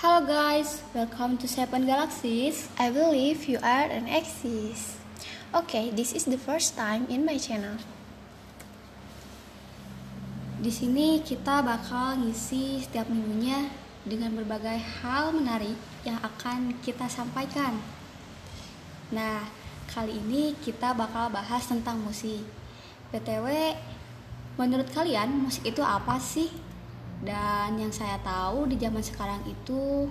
Hello guys, welcome to Seven Galaxies. I believe you are an exist. Okay, this is the first time in my channel. Di sini kita bakal ngisi setiap minggunya dengan berbagai hal menarik yang akan kita sampaikan. Nah, kali ini kita bakal bahas tentang musik. BTW, menurut kalian musik itu apa sih? Dan yang saya tahu di zaman sekarang itu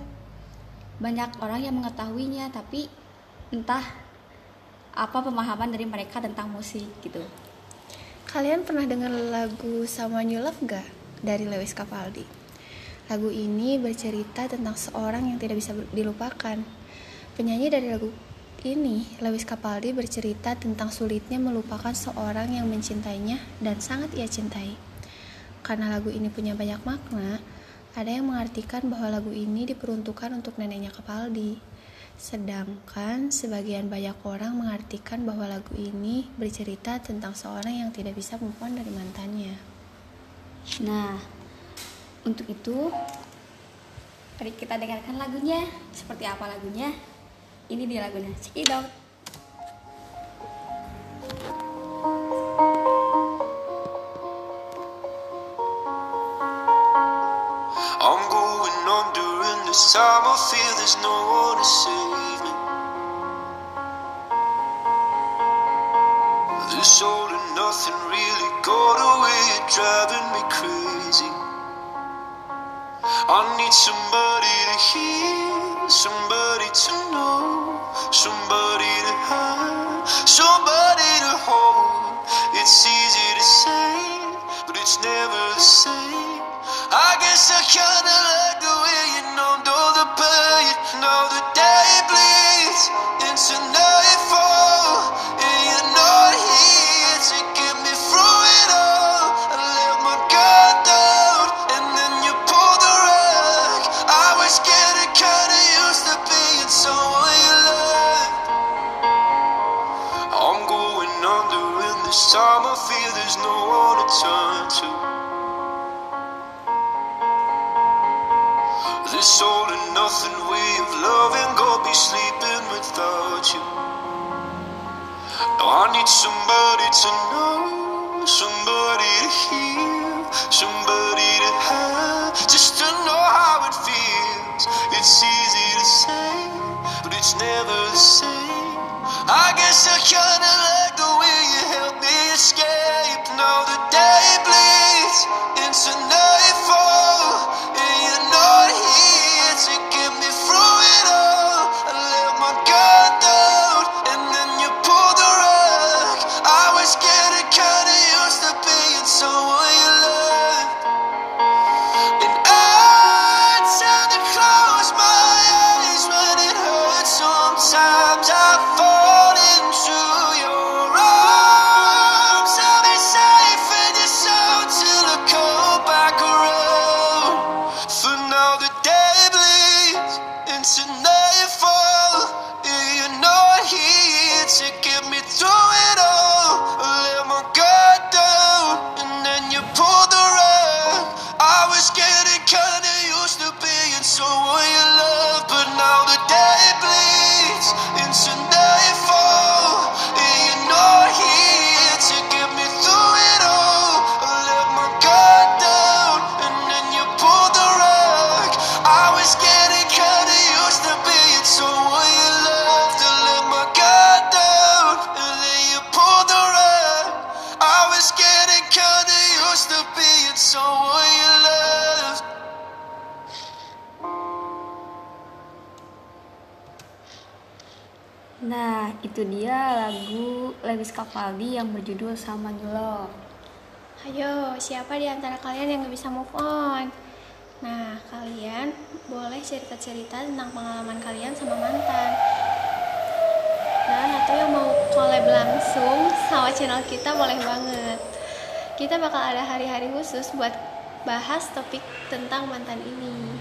banyak orang yang mengetahuinya, tapi entah apa pemahaman dari mereka tentang musik gitu. Kalian pernah dengar lagu Someone You Love gak? Dari Lewis Capaldi. Lagu ini bercerita tentang seorang yang tidak bisa dilupakan. Penyanyi dari lagu ini, Lewis Capaldi bercerita tentang sulitnya melupakan seorang yang mencintainya dan sangat ia cintai. Karena lagu ini punya banyak makna, ada yang mengartikan bahwa lagu ini diperuntukkan untuk neneknya Capaldi. Sedangkan sebagian banyak orang mengartikan bahwa lagu ini bercerita tentang seorang yang tidak bisa move dari mantannya. Nah, untuk itu mari kita dengarkan lagunya. Seperti apa lagunya? Ini dia lagunya. Check I'm going under and this time I feel there's no one to save me. This all and nothing really got away, driving me crazy. I need somebody to hear, somebody to know, somebody to have, somebody to hold. It's easy to say, but it's never the same. Guess I kinda like the way you numbed all the pain. Now the day bleeds into nightfall, and you're not here to get me through it all. I let my guard down, and then you pulled the rug. I was getting kinda used to being someone you loved. I'm going under, and this time I feel there's no one to turn to. This all and nothing way of loving, go be sleeping without you. I need somebody to know, somebody to hear, somebody to have, just to know how it feels. It's easy to say, but it's never the same. I guess I kinda Nah, itu dia lagu Lewis Capaldi yang berjudul Sama Love. Ayo, siapa di antara kalian yang gak bisa move on? Nah, kalian boleh cerita-cerita tentang pengalaman kalian sama mantan. Dan atau yang mau collab langsung sama channel kita boleh banget. Kita bakal ada hari-hari khusus buat bahas topik tentang mantan ini.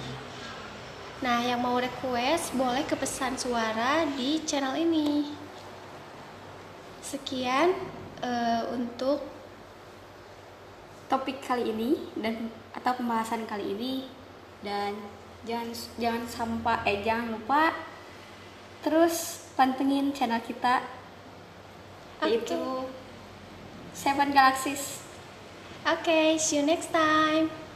Nah, yang mau request boleh ke pesan suara di channel ini. Sekian eh, untuk Topik kali ini dan atau pembahasan kali ini dan jangan jangan sampai eh jangan lupa terus pantengin channel kita yaitu Seven Galaxies Oke, see you next time.